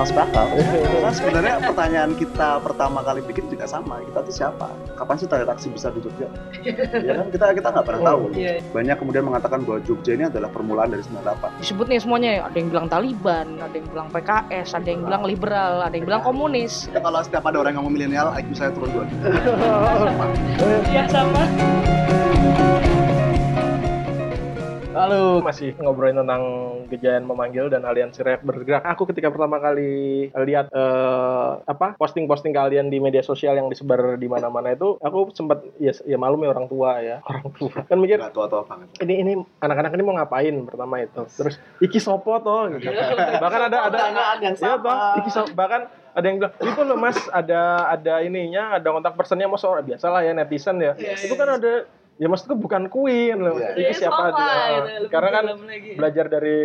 masuk akal. Karena sebenarnya pertanyaan kita pertama kali bikin juga sama. Kita tuh siapa? Kapan sih terakhir aksi besar di Jogja? ya kan kita kita nggak pernah tahu. Iya. Banyak kemudian mengatakan bahwa Jogja ini adalah permulaan dari 98. Disebut nih semuanya, ada yang bilang Taliban, ada yang bilang PKS, ada yang bilang liberal, ada yang bilang komunis. Ya, kalau setiap ada orang yang ngomong milenial, IQ saya turun dua. Iya sama. Halo, masih ngobrolin tentang Gejayan memanggil dan aliansi rap bergerak. Aku ketika pertama kali lihat eh, apa posting-posting kalian di media sosial yang disebar di mana-mana itu, aku sempat ya, ya malum ya orang tua ya, orang tua. Kan mikir tua-tua banget. ini ini anak-anak ini mau ngapain pertama itu. Terus iki sopo toh gitu. Bahkan ada ada yang Iya sama. toh, iki so- bahkan ada yang bilang itu loh mas ada ada ininya ada kontak personnya mas orang biasalah ya netizen ya itu kan ada ya maksudku bukan Queen loh. Iya. itu siapa dia gitu, lebih karena kan lagi. belajar dari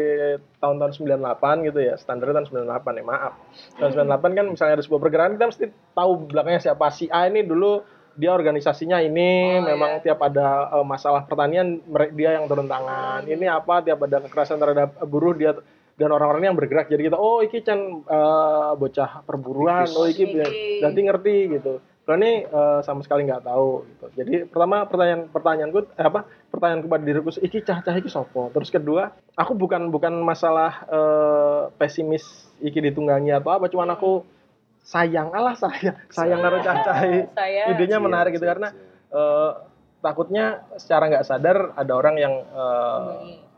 tahun-tahun 98 gitu ya standar tahun 98 ya maaf. Tahun 98 kan misalnya ada sebuah pergerakan kita mesti tahu belakangnya siapa. Si A ini dulu dia organisasinya ini Oh, memang tiap ada eh, masalah pertanian dia yang turun tangan. Ini apa tiap ada kekerasan terhadap buruh dia dan orang-orang yang bergerak. Jadi kita oh iki can eh, bocah perburuan oh iki Iki. berarti ngerti gitu kalau ini eh, sama sekali nggak tahu gitu. Jadi pertama pertanyaan pertanyaanku eh, apa pertanyaan kepada diriku iki cah cah iki sopo? Terus kedua aku bukan bukan masalah eh, pesimis iki ditunggangi atau apa cuman aku sayang alah sayang sayang naruh cah cah Saya idenya menarik gitu Iya, karena eh, takutnya secara nggak sadar ada orang yang eh,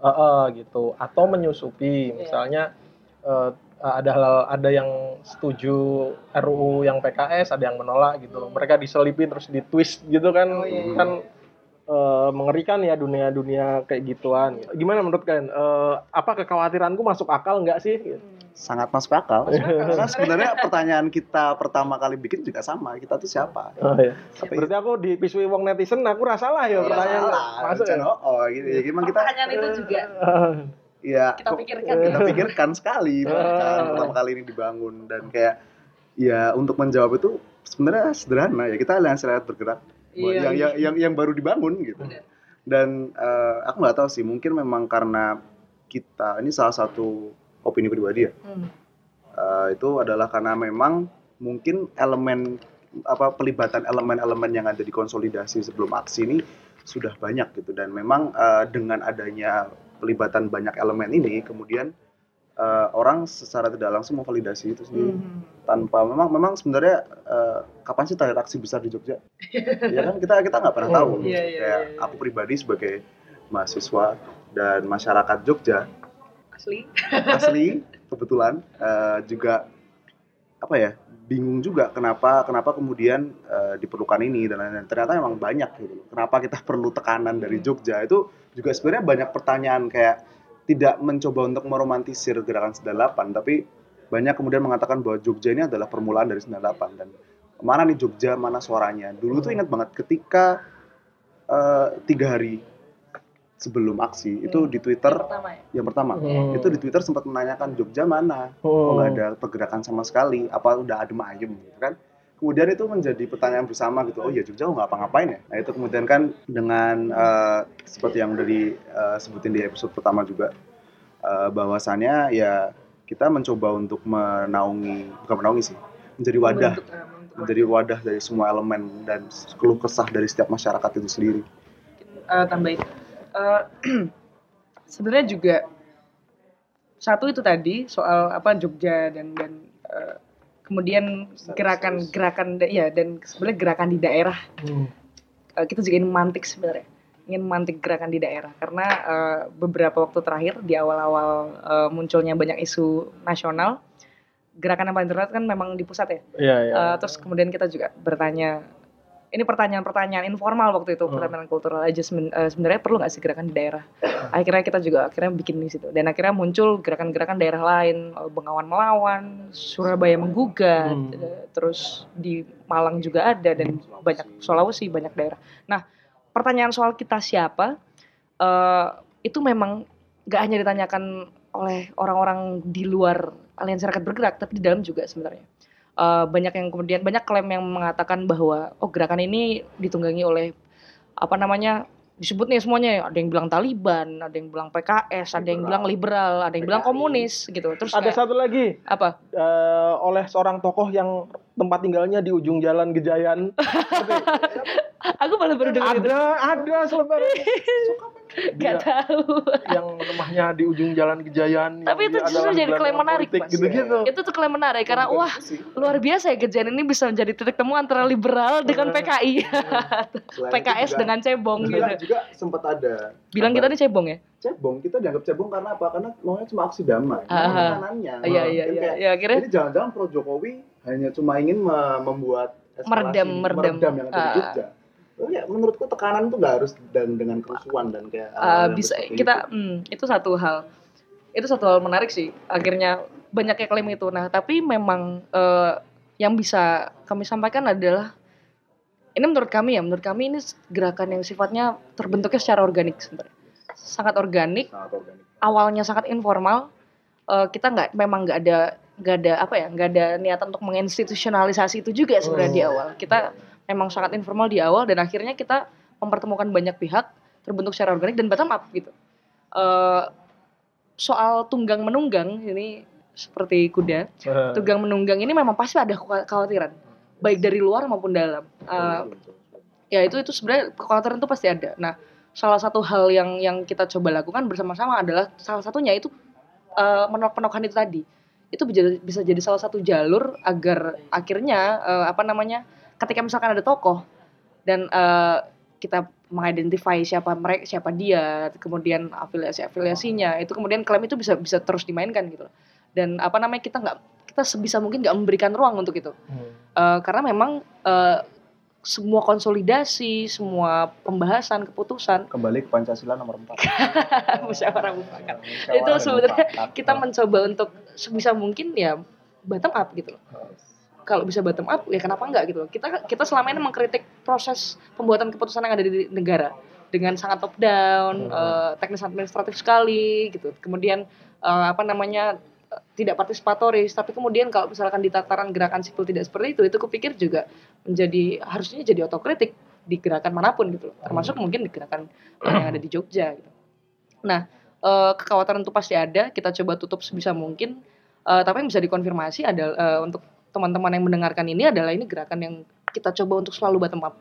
eh, eh, gitu atau menyusupi. Misalnya eh, ada hal ada yang setuju RUU yang PKS ada yang menolak gitu mereka diselipin terus ditwist gitu kan Oh, iya, iya. kan eh, mengerikan ya dunia dunia kayak gituan gimana menurut kalian Eh, apa kekhawatiranku masuk akal nggak sih sangat masuk akal. Karena sebenarnya pertanyaan kita pertama kali bikin juga sama. Kita tuh siapa? oh, iya. Tapi- berarti aku dipisui wong netizen aku rasalah ya Nggak pertanyaan salah. masuk ya Oh, oh, gitu. Ya, Emang kita pertanyaan itu juga ya kita pikirkan. kita pikirkan sekali. Bahkan pertama kali ini dibangun dan kayak ya untuk menjawab itu sebenarnya sederhana ya. Kita aliansi rakyat bergerak. Iya, yang, yang yang yang baru dibangun gitu. Benar. dan eh, aku nggak tahu sih mungkin memang karena kita ini salah satu opini pribadi ya. Hmm. Eh, itu adalah karena memang mungkin elemen apa pelibatan elemen-elemen yang ada di konsolidasi sebelum aksi ini sudah banyak gitu dan memang eh, dengan adanya pelibatan banyak elemen ini kemudian eh, orang secara tidak langsung memvalidasi itu sendiri Hmm. tanpa memang memang sebenarnya eh, kapan sih terakhir aksi besar di Jogja ya kan kita kita nggak pernah tahu Iya, iya, kayak iya, iya. aku pribadi sebagai mahasiswa dan masyarakat Jogja Asli. asli kebetulan eh, juga apa ya bingung juga kenapa kenapa kemudian eh, diperlukan ini dan lain-lain. ternyata memang banyak gitu loh. kenapa kita perlu tekanan dari Jogja? Itu juga sebenarnya banyak pertanyaan kayak tidak mencoba untuk meromantisir gerakan 98 tapi banyak kemudian mengatakan bahwa Jogja ini adalah permulaan dari 98 dan mana nih Jogja mana suaranya? Dulu tuh ingat banget ketika eh, tiga hari sebelum aksi. Itu Hmm. di Twitter Yang pertama ya. yang pertama. Hmm. itu di Twitter sempat menanyakan Jogja mana? Kok Oh. nggak ada pergerakan sama sekali. Apa udah adem ayem gitu kan? Kemudian itu menjadi pertanyaan bersama gitu. Oh ya Jogja nggak ngapa-ngapain ya? Nah itu kemudian kan dengan eh, seperti yang udah disebutin di episode pertama juga eh, bahwasannya ya kita mencoba untuk menaungi bukan menaungi sih menjadi wadah. Membentuk, eh, membentuk menjadi wadah dari semua elemen dan keluh kesah dari setiap masyarakat itu sendiri. Eh, tambahin Eh, sebenarnya juga satu itu tadi soal apa Jogja dan dan eh, kemudian gerakan gerakan da- ya dan sebenarnya gerakan di daerah Hmm. Eh, kita juga ingin memantik sebenarnya ingin memantik gerakan di daerah karena eh, beberapa waktu terakhir di awal-awal eh, munculnya banyak isu nasional gerakan yang paling terlihat kan memang di pusat ya Iya, iya. Eh, terus kemudian kita juga bertanya, ini pertanyaan-pertanyaan informal waktu itu, Hmm. pertanyaan cultural adjustment. eh, sebenarnya perlu nggak sih gerakan di daerah? Akhirnya kita juga akhirnya bikin di situ. Dan akhirnya muncul gerakan-gerakan daerah lain, eh, Bengawan melawan, Surabaya menggugat, Hmm. eh, terus di Malang juga ada dan banyak Sulawesi banyak daerah. Nah, pertanyaan soal kita siapa eh, itu memang nggak hanya ditanyakan oleh orang-orang di luar aliansi rakyat bergerak, tapi di dalam juga sebenarnya. Eh, banyak yang kemudian banyak klaim yang mengatakan bahwa oh gerakan ini ditunggangi oleh apa namanya disebut nih semuanya ada yang bilang Taliban, ada yang bilang PKS, ada yang Liberal. bilang liberal, ada yang bilang PKI. komunis gitu. Terus Ada kayak, satu lagi apa? eh, oleh seorang tokoh yang tempat tinggalnya di ujung jalan Gejayan. Aku malah baru dengar itu. ada, ada selebaran Gak tahu. yang rumahnya di ujung jalan Gejayan. yang Tapi itu justru jadi klaim menarik, politik Mas. Gitu-gitu. Itu tuh klaim menarik karena wah luar biasa ya kejadian ini bisa menjadi titik temu antara liberal dengan PKI, PKS juga- dengan cebong gitu. juga sempat ada Bilang kita nih cebong ya? cebong kita dianggap cebong karena apa karena maunya cuma aksi damai Ah, ah. tekanannya Iya iya Kan iya. kayak, Ya akhirnya jadi jangan-jangan pro Jokowi hanya cuma ingin me- membuat eskalasi, Meredam, meredam. yang ada di Ah. Jogja ya, menurutku tekanan itu nggak harus dan dengan kerusuhan dan kayak uh, bisa kita itu. hmm, itu satu hal. Itu satu hal menarik sih. Akhirnya banyak yang klaim itu. Nah tapi memang eh, yang bisa kami sampaikan adalah ini menurut kami ya menurut kami ini gerakan yang sifatnya terbentuknya secara organik sebenarnya. Sangat organik sangat organik. awalnya sangat informal. Eh, kita nggak memang nggak ada nggak ada apa ya nggak ada niatan untuk menginstitusionalisasi itu juga sebenarnya di Hmm. awal. Kita memang sangat informal di awal dan akhirnya kita mempertemukan banyak pihak terbentuk secara organik dan bottom up gitu Eh, soal tunggang menunggang ini seperti kuda Eh, tunggang menunggang ini memang pasti ada kekhawatiran baik dari luar maupun dalam Eh, ya itu itu sebenarnya kekhawatiran itu pasti ada. Nah, salah satu hal yang yang kita coba lakukan bersama-sama adalah salah satunya itu eh, menolak-penolakan itu tadi. Itu bisa, bisa jadi salah satu jalur agar akhirnya eh, apa namanya ketika misalkan ada tokoh dan eh, kita mengidentify siapa mereka siapa dia kemudian afiliasi afiliasinya itu kemudian klaim itu bisa bisa terus dimainkan gitu loh. dan apa namanya kita nggak kita sebisa mungkin nggak memberikan ruang untuk itu hmm. Eh, karena memang eh, semua konsolidasi, semua pembahasan, keputusan kembali ke Pancasila nomor 4 musyawarah mufakat. Itu sebenarnya kita mencoba untuk sebisa mungkin ya bottom up gitu loh. Kalau bisa bottom up ya kenapa enggak gitu loh. Kita kita selama ini mengkritik proses pembuatan keputusan yang ada di negara dengan sangat top down, Hmm. eh, teknis administratif sekali gitu. Kemudian eh, apa namanya tidak partisipatoris, tapi kemudian kalau misalkan di tataran gerakan sipil tidak seperti itu, itu kupikir juga menjadi harusnya jadi otokritik di gerakan mana pun gitu loh. Termasuk mungkin di gerakan yang ada di Jogja gitu. Nah, eh, kekhawatiran itu pasti ada, kita coba tutup sebisa mungkin. Eh, tapi yang bisa dikonfirmasi adalah eh, untuk teman-teman yang mendengarkan ini adalah ini gerakan yang kita coba untuk selalu bottom up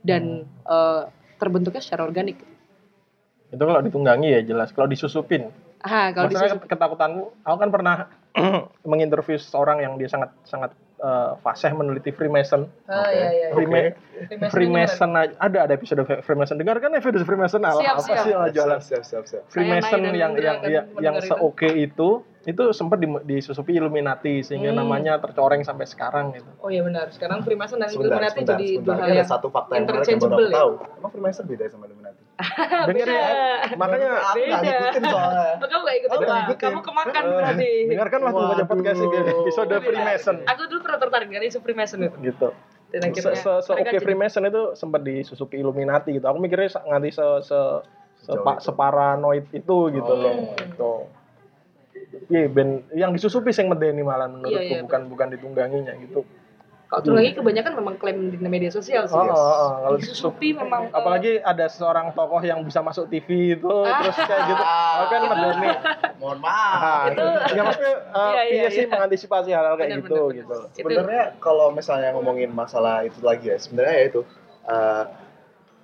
dan eh, terbentuknya secara organik. itu kalau ditunggangi ya jelas. Kalau disusupin, Ah, kalau maksudnya disusun- ketakutanmu. Aku kan pernah menginterview seorang yang dia sangat sangat eh, fasih meneliti Freemason. Ah, Oke. iya, iya. Freema- Freemason Freemason aja- ada ada episode Freemason. Dengarkan episode Freemason ala Siap, apa siap. sih yang jualan siap siap siap Freemason yang yang yang, yang seoke itu itu sempat di- disusupi Illuminati sehingga Hmm. namanya tercoreng sampai sekarang gitu. Oh iya benar. Sekarang Freemason dan sebentar Illuminati sebentar jadi sebentar dua hal yang satu fakta yang menarik ya? tahu emang Freemason beda sama Illuminati Dengar ya. Makanya aku nggak beda. ngikutin soalnya Oh, kamu gak ikutin. Kamu kemakan berarti. dengarkan waktu baca podcast ini episode Iya. Freemason Aku dulu pernah tertarik dengan isu Freemason itu. gitu. Dan Se, akhirnya se, se oke Freemason itu sempat disusupi Illuminati gitu. Aku mikirnya nganti se se sepa, itu. separanoid itu gitu Oh. loh. Gitu. Iya, ben yang disusupi sing medeni malah menurutku Iya, iya, bukan bukan ditungganginya gitu. Kalau itu lagi kebanyakan memang klaim di media sosial sih. Oh, oh, oh. Kalau Disusupi memang eh, apalagi ada seorang tokoh yang bisa masuk TV itu Ah. terus kayak gitu. Oh, kan medeni. mohon maaf Nah, itu ya maksudnya uh, Iya, iya, iya sih iya. mengantisipasi hal-hal kayak gitu gitu. benar. Itu- sebenarnya kalau misalnya ngomongin masalah itu lagi ya sebenarnya ya itu eh,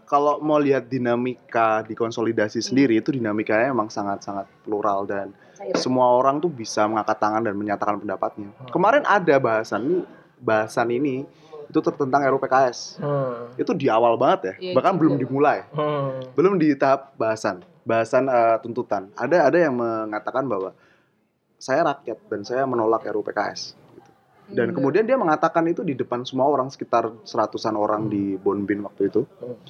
kalau mau lihat dinamika di konsolidasi sendiri itu dinamikanya emang sangat-sangat plural dan cair. semua orang tuh bisa mengangkat tangan dan menyatakan pendapatnya. Hmm. Kemarin ada bahasan ini bahasan ini itu tentang RUU PKS. Hmm. Itu di awal banget ya, Iya, bahkan itu belum dimulai, Hmm. belum di tahap bahasan, bahasan eh, tuntutan. Ada ada yang mengatakan bahwa saya rakyat dan saya menolak RUU PKS. Dan Hmm. kemudian dia mengatakan itu di depan semua orang sekitar seratusan orang di Bonbin waktu itu. Hmm.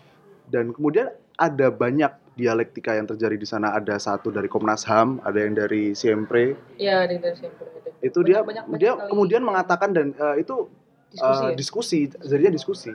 Dan kemudian ada banyak dialektika yang terjadi di sana. Ada satu dari Komnas HAM, ada yang dari Siempre. Iya, dari dari siapa ada. Itu dia Banyak- banyak dia sekali kemudian mengatakan dan eh, itu diskusi. eh, ya? diskusi, jadinya diskusi.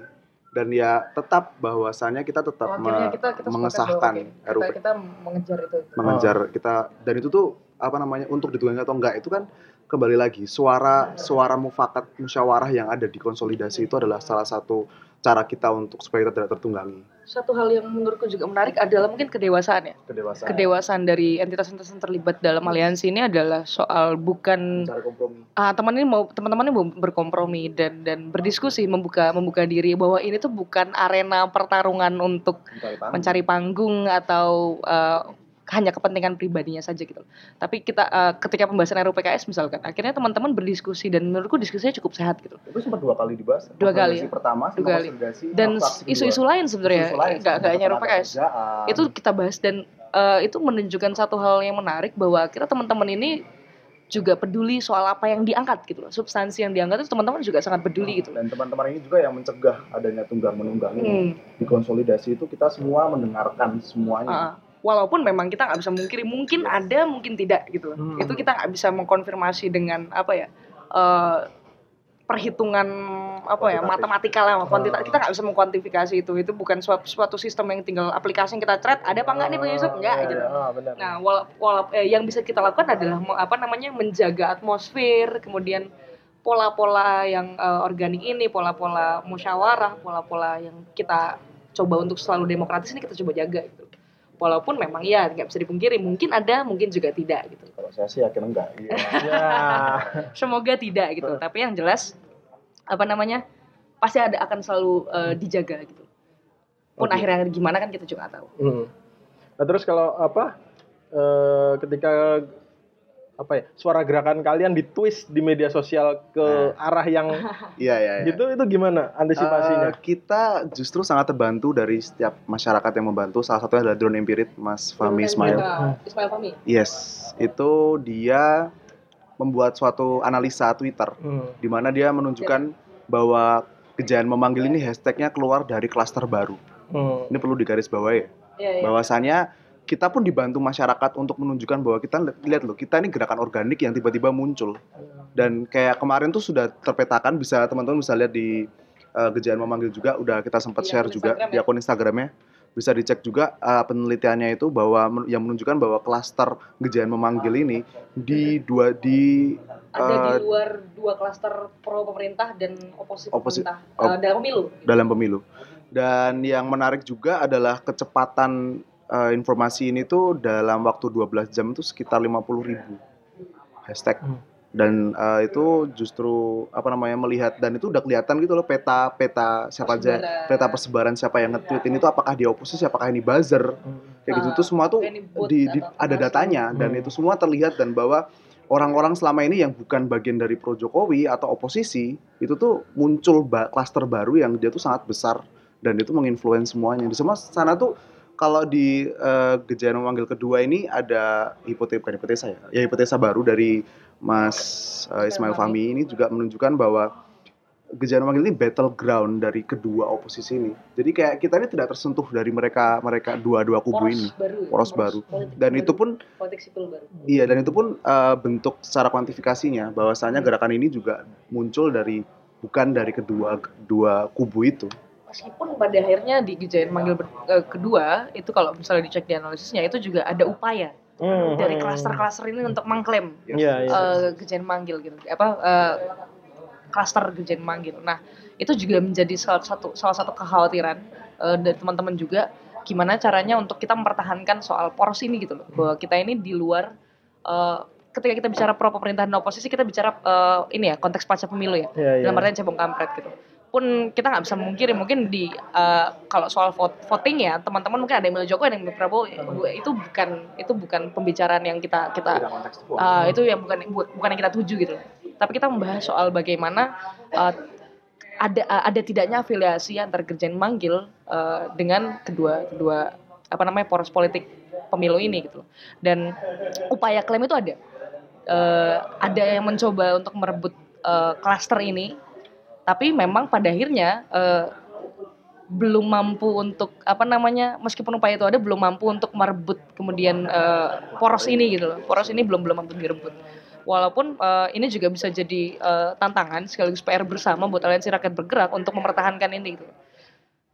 Dan ya tetap bahwasannya kita tetap Oh, me- kita kita mengesahkan RUU kita, kita mengejar itu. mengejar kita dan itu tuh apa namanya untuk ditunggangi atau enggak itu kan kembali lagi suara suara mufakat musyawarah yang ada di konsolidasi itu adalah salah satu cara kita untuk supaya kita tidak tertunggangi Satu hal yang menurutku juga menarik adalah mungkin kedewasaan ya. kedewasaan Kedewasaan dari entitas-entitas yang terlibat dalam aliansi ini adalah soal bukan kompromi ah teman ini mau teman-teman ini mau berkompromi dan dan berdiskusi membuka membuka diri bahwa ini tuh bukan arena pertarungan untuk mencari panggung. mencari panggung atau eh, hanya kepentingan pribadinya saja gitu. Tapi kita eh, ketika pembahasan RUU PKS misalkan, akhirnya teman-teman berdiskusi dan menurutku diskusinya cukup sehat gitu. itu sempat dua kali dibahas Dua kali, Konsolidasi pertama Dua kali. Dan isu-isu lain sebenarnya nggak nggak hanya RUU PKS. kerjaan. Itu kita bahas dan eh, itu menunjukkan satu hal yang menarik bahwa akhirnya teman-teman ini juga peduli soal apa yang diangkat gitu loh. Substansi yang diangkat itu teman-teman juga sangat peduli gitu. dan teman-teman ini juga yang mencegah adanya tunggang menunggang ini Hmm. di konsolidasi itu kita semua mendengarkan semuanya Ah, walaupun memang kita nggak bisa mungkiri mungkin ada mungkin tidak gitu. Hmm. itu kita nggak bisa mengkonfirmasi dengan apa ya eh, perhitungan apa ya matematika lah kuantita Ah. kita nggak bisa mengkuantifikasi itu itu bukan suatu, suatu sistem yang tinggal aplikasi yang kita thread ada apa enggak nih Bang Yusuf enggak Iya, gitu iya. Ah, nah wala, wala- eh, yang bisa kita lakukan adalah apa namanya menjaga atmosfer kemudian pola-pola yang eh, organik ini pola-pola musyawarah pola-pola yang kita coba untuk selalu demokratis ini kita coba jaga gitu walaupun memang ya nggak bisa dipungkiri mungkin ada mungkin juga tidak gitu kalau saya sih yakin enggak Iya. Ya. semoga tidak gitu tapi yang jelas apa namanya pasti ada akan selalu eh, dijaga gitu pun Oke. akhirnya gimana kan kita juga nggak tahu Hmm. Nah, terus kalau apa eh, ketika apa ya suara gerakan kalian ditwist di media sosial ke arah yang iya iya iya. gitu itu gimana antisipasinya? Eh, kita justru sangat terbantu dari setiap masyarakat yang membantu. Salah satunya adalah Drone Empirit, Mas Fahmi Ismail. Nah, Ismail Fahmi Yes, itu dia membuat suatu analisa Twitter Hmm. di mana dia menunjukkan bahwa kejadian memanggil ini hashtagnya keluar dari klaster baru. Hmm. Ini perlu digarisbawahi ya. Iya, iya. Bahwasannya kita pun dibantu masyarakat untuk menunjukkan bahwa kita li- lihat loh, kita ini gerakan organik yang tiba-tiba muncul. Dan kayak kemarin tuh sudah terpetakan bisa teman-teman bisa lihat di uh, kejadian memanggil juga udah kita sempat Di share juga Instagram di ya? akun Instagramnya bisa dicek juga uh, penelitiannya itu bahwa men- yang menunjukkan bahwa klaster kejadian memanggil ini di dua di ada uh, di luar dua klaster pro pemerintah dan oposisi Oposi- pemerintah op- eh, dalam pemilu. dalam pemilu. Dan yang menarik juga adalah kecepatan uh, informasi ini tuh dalam waktu 12 jam itu sekitar 50 ribu hashtag. Hmm. Dan uh, itu justru apa namanya melihat dan itu udah kelihatan gitu loh peta peta siapa aja peta persebaran siapa yang nge-tweet ini tuh apakah dia oposisi apakah ini buzzer Hmm. kayak gitu tuh semua tuh di, di- ada datanya dan Hmm. itu semua terlihat dan bahwa orang-orang selama ini yang bukan bagian dari pro Jokowi atau oposisi itu tuh muncul ba klaster baru yang dia tuh sangat besar dan itu menginfluence semuanya di semua sana tuh kalau di eh, kejadian memanggil kedua ini ada hipotesa bukan hipotesa ya ya hipotesa baru dari Mas eh, Ismail Fahmi ini juga menunjukkan bahwa kejadian memanggil ini battleground dari kedua oposisi ini jadi kayak kita ini tidak tersentuh dari mereka mereka dua-dua kubu poros ini baru ya, poros baru. politik dan baru, itu pun politik sipil baru. Iya dan itu pun eh, bentuk secara kuantifikasinya bahwasanya gerakan ini juga muncul dari bukan dari kedua dua kubu itu. Meskipun pada akhirnya di kejadian manggil ber- eh, kedua itu kalau misalnya dicek di analisisnya itu juga ada upaya Hmm. dari klaster-klaster ini untuk mengklaim iya. eh, kejadian manggil gitu apa eh, klaster manggil. Nah itu juga menjadi salah satu salah satu kekhawatiran eh, dari teman-teman juga gimana caranya untuk kita mempertahankan soal poros ini gitu loh bahwa kita ini di luar eh, ketika kita bicara pro pemerintahan dan oposisi kita bicara eh, ini ya konteks pasca pemilu ya Iya, iya. dalam artian cebong kampret gitu pun kita nggak bisa memungkiri mungkin di eh, kalau soal vote, voting ya teman-teman mungkin ada yang milih Jokowi ada yang milih Prabowo itu bukan itu bukan pembicaraan yang kita kita Uh, itu yang bukan bu- bukan yang kita tuju gitu. Tapi kita membahas soal bagaimana uh, ada uh, ada tidaknya afiliasi antar Gerjen Manggil uh, dengan kedua kedua apa namanya poros politik pemilu ini gitu. loh. Dan upaya klaim itu ada. Uh, ada yang mencoba untuk merebut uh, klaster ini, tapi memang pada akhirnya uh, belum mampu untuk apa namanya meskipun upaya itu ada belum mampu untuk merebut kemudian eh, poros ini gitu loh poros ini belum belum mampu direbut walaupun eh, ini juga bisa jadi eh, tantangan sekaligus PR bersama buat aliansi rakyat bergerak untuk mempertahankan ini gitu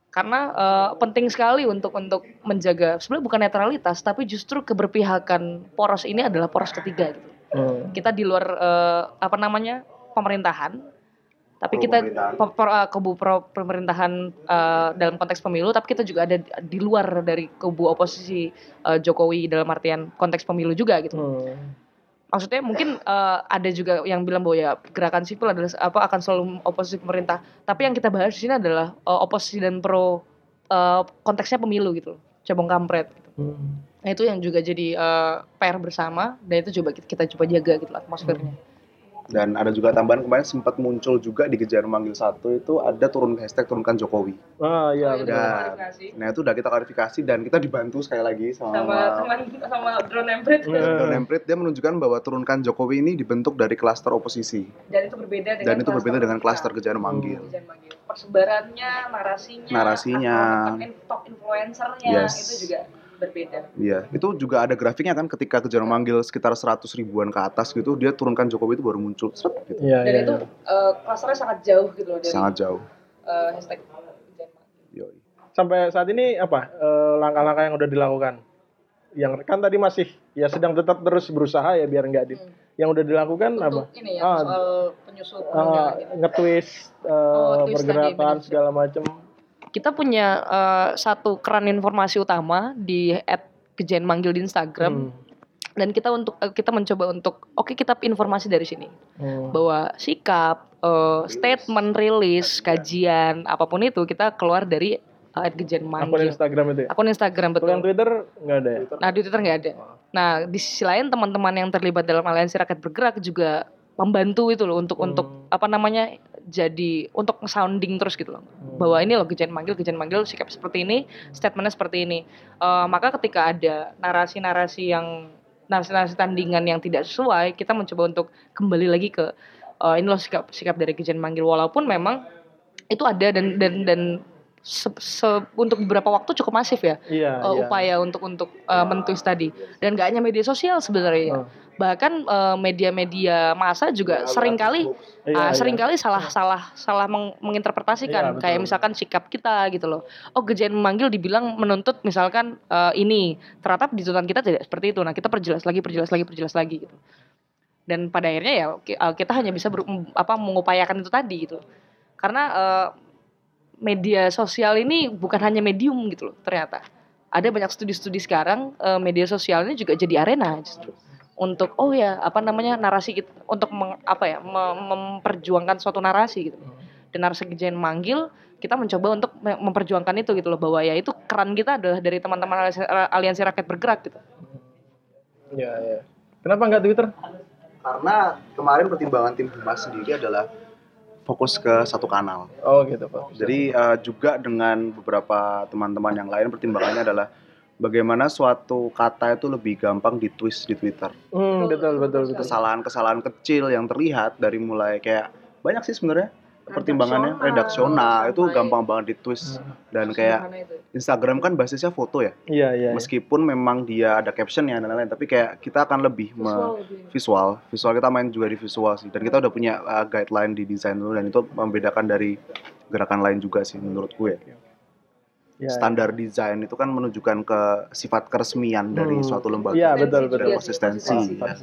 karena eh, penting sekali untuk untuk menjaga sebenarnya bukan netralitas tapi justru keberpihakan poros ini adalah poros ketiga gitu. Hmm. Kita di luar eh, apa namanya pemerintahan tapi kita eh, kubu pro pemerintahan eh, dalam konteks pemilu tapi kita juga ada di- luar dari kubu oposisi eh, Jokowi dalam artian konteks pemilu juga gitu Hmm. maksudnya mungkin eh, ada juga yang bilang bahwa ya gerakan sipil adalah apa akan selalu oposisi pemerintah tapi yang kita bahas di sini adalah eh, oposisi dan pro eh, konteksnya pemilu gitu cebong kampret gitu. Hmm. nah itu yang juga jadi eh, PR bersama dan itu coba kita, kita coba jaga gitu lah atmosfernya Dan ada juga tambahan kemarin sempat muncul juga di kejar manggil satu itu ada turun hashtag turunkan Jokowi. Ah iya Oh, itu betul. Ya. klarifikasi. Nah itu udah kita klarifikasi dan kita dibantu sekali lagi sama, sama teman sama drone emprit Iya. Don Emprit dia menunjukkan bahwa turunkan Jokowi ini dibentuk dari klaster oposisi dan itu berbeda dengan dan itu berbeda dengan klaster kejar manggil. Kejar manggil. persebarannya narasinya Narasinya. top influencernya Yes. itu juga berbeda Iya, itu juga ada grafiknya kan ketika kejar manggil sekitar 100 ribuan ke atas gitu, dia turunkan Jokowi itu baru muncul seret, gitu. Iya dan iya. itu eh, klasternya sangat jauh gitu loh dari sangat jauh. eh, hashtag. Yoi. Sampai saat ini apa eh, langkah-langkah yang udah dilakukan? Yang kan tadi masih ya sedang tetap terus berusaha ya biar nggak di. Hmm. Yang udah dilakukan apa? untuk ini ya Ah, soal penyusup Eh, penunjangan gitu. nge-twist eh, Oh, tadi, pergerakan segala macam. Kita punya eh, satu keran informasi utama di at kejen manggil di Instagram Hmm. dan kita untuk eh, kita mencoba untuk oke kita informasi dari sini Hmm. bahwa sikap eh, statement rilis kajian apa pun itu kita keluar dari eh, at kejen Akun manggil Instagram itu ya. akun Instagram Kalau yang betul Twitter nggak ada ya. nah di Twitter nggak ada nah di sisi lain teman-teman yang terlibat dalam aliansi rakyat bergerak juga membantu itu loh untuk untuk Hmm. apa namanya jadi untuk sounding terus gitu loh. Hmm. bahwa ini loh kejen manggil kejen manggil sikap seperti ini statementnya seperti ini. Eh, maka ketika ada narasi-narasi yang narasi-narasi tandingan yang tidak sesuai kita mencoba untuk kembali lagi ke eh, ini loh sikap sikap dari kejen manggil. Walaupun memang itu ada dan dan dan se- se- untuk beberapa waktu cukup masif ya Iya. eh, iya. upaya untuk untuk eh, mentwist tadi dan gak hanya media sosial sebenarnya Oh. bahkan eh, media-media masa juga sering kali Iya, ah, iya. sering kali salah salah salah meng- menginterpretasikan Iya, betul. kayak misalkan sikap kita gitu loh oh kejian memanggil dibilang menuntut misalkan eh, ini ternyata di tuntutan kita tidak seperti itu nah kita perjelas lagi perjelas lagi perjelas lagi gitu dan pada akhirnya ya ki- kita hanya bisa ber- apa mengupayakan itu tadi gitu karena eh, media sosial ini bukan hanya medium gitu loh ternyata ada banyak studi-studi sekarang eh, media sosial ini juga jadi arena justru untuk oh ya apa namanya narasi kita untuk meng- apa ya mem- memperjuangkan suatu narasi gitu dan narasi kejadian manggil kita mencoba untuk me- memperjuangkan itu gitu loh bahwa ya itu keran kita adalah dari teman-teman aliansi, aliansi rakyat bergerak gitu Iya, iya. Kenapa nggak Twitter? Karena kemarin pertimbangan tim Humas sendiri adalah fokus ke satu kanal. Oh gitu Pak. Jadi eh, juga dengan beberapa teman-teman yang lain pertimbangannya adalah bagaimana suatu kata itu lebih gampang ditwist di Twitter. Hmm, betul betul betul. Kesalahan-kesalahan kecil yang terlihat dari mulai kayak banyak sih sebenarnya pertimbangannya redaksional itu gampang banget ditwist dan kayak. Instagram kan basisnya foto ya. Iya iya. Meskipun memang dia ada captionnya dan lain-lain, tapi kayak kita akan lebih me- Visual lebih. visual visual kita main juga di visual sih dan kita udah punya uh, guideline di desain dulu dan itu membedakan dari gerakan lain juga sih menurut gue Iya, standar desain itu kan menunjukkan ke sifat keresmian dari Hmm. suatu lembaga Iya, betul, dan betul. konsistensi Pas, ya. pas.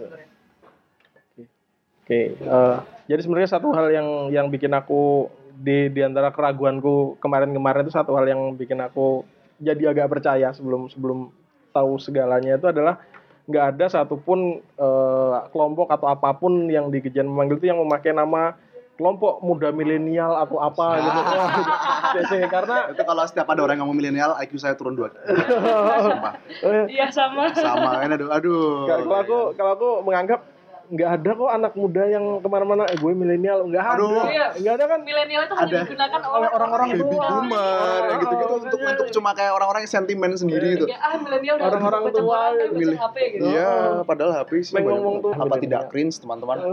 Oke, eh, jadi sebenarnya satu hal yang yang bikin aku di di antara keraguanku kemarin-kemarin itu satu hal yang bikin aku jadi agak percaya sebelum sebelum tahu segalanya itu adalah nggak ada satupun eh, kelompok atau apa pun yang di Kejian memanggil itu yang memakai nama kelompok muda milenial atau apa gitu. Wah, gitu. karena itu kalau setiap ada orang yang ngomong milenial IQ saya turun dua Iya sama. sama kan aduh aduh kalau aku kalau aku menganggap nggak ada kok anak muda yang ke mana-mana eh gue milenial nggak ada Aduh. Iya. nggak ada kan Milenial itu hanya Ada. digunakan oleh orang-orang baby tua. boomer Oh, gitu-gitu oh, untuk makanya. untuk cuma kayak orang-orang yang sentimen sendiri gitu Ya, ah milenial udah Orang-orang tua milih. HP gitu. Iya, padahal HP sih ngomong tuh apa milenial. tidak cringe teman-teman?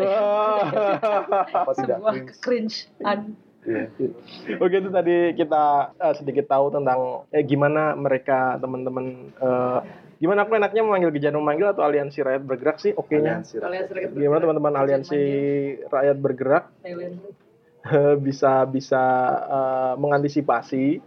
Apa tidak cringe? Iya. Oke itu tadi kita eh, sedikit tahu tentang eh, gimana mereka teman-teman eh, gimana aku enaknya memanggil Gejan memanggil atau aliansi rakyat bergerak sih? Oke-nya. Aliansi aliansi rakyat Gimana teman-teman aliansi rakyat bergerak? Bisa bisa eh, mengantisipasi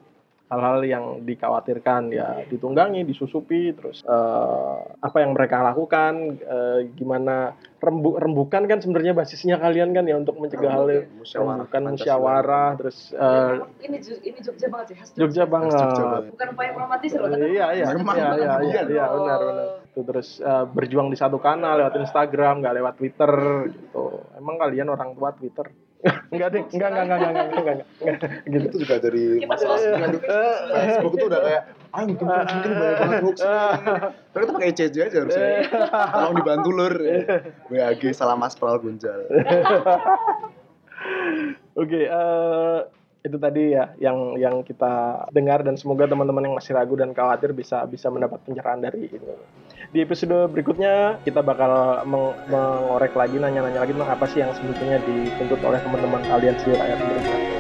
hal-hal yang dikhawatirkan ya ditunggangi, disusupi, terus eh, apa yang mereka lakukan, eh, gimana rembu rembukan kan sebenarnya basisnya kalian kan ya untuk mencegah hal Rembukan, musyawarah, terus eh, ini ini Jogja banget sih Jogja banget. Bukan upaya romantis loh tapi Iya iya iya iya iya iya, benar benar. Tuh, terus eh, berjuang di satu kanal lewat Instagram, nggak lewat Twitter gitu. Emang kalian orang tua Twitter? Enggak deh, enggak enggak enggak enggak enggak enggak, enggak, gitu. itu juga dari masalah bahas. sekarang itu Facebook itu udah kayak ah mungkin mungkin banyak banget hoax tapi kita pakai CJ aja harusnya. Tolong dibantu lur. WAG salah mas Pral Gunjal Oke, eh, itu tadi ya yang yang kita dengar dan semoga teman-teman yang masih ragu dan khawatir bisa bisa mendapat pencerahan dari ini. Di episode berikutnya kita bakal meng- mengorek lagi nanya-nanya lagi tentang apa sih yang sebetulnya dituntut oleh teman-teman aliansi rakyat Indonesia.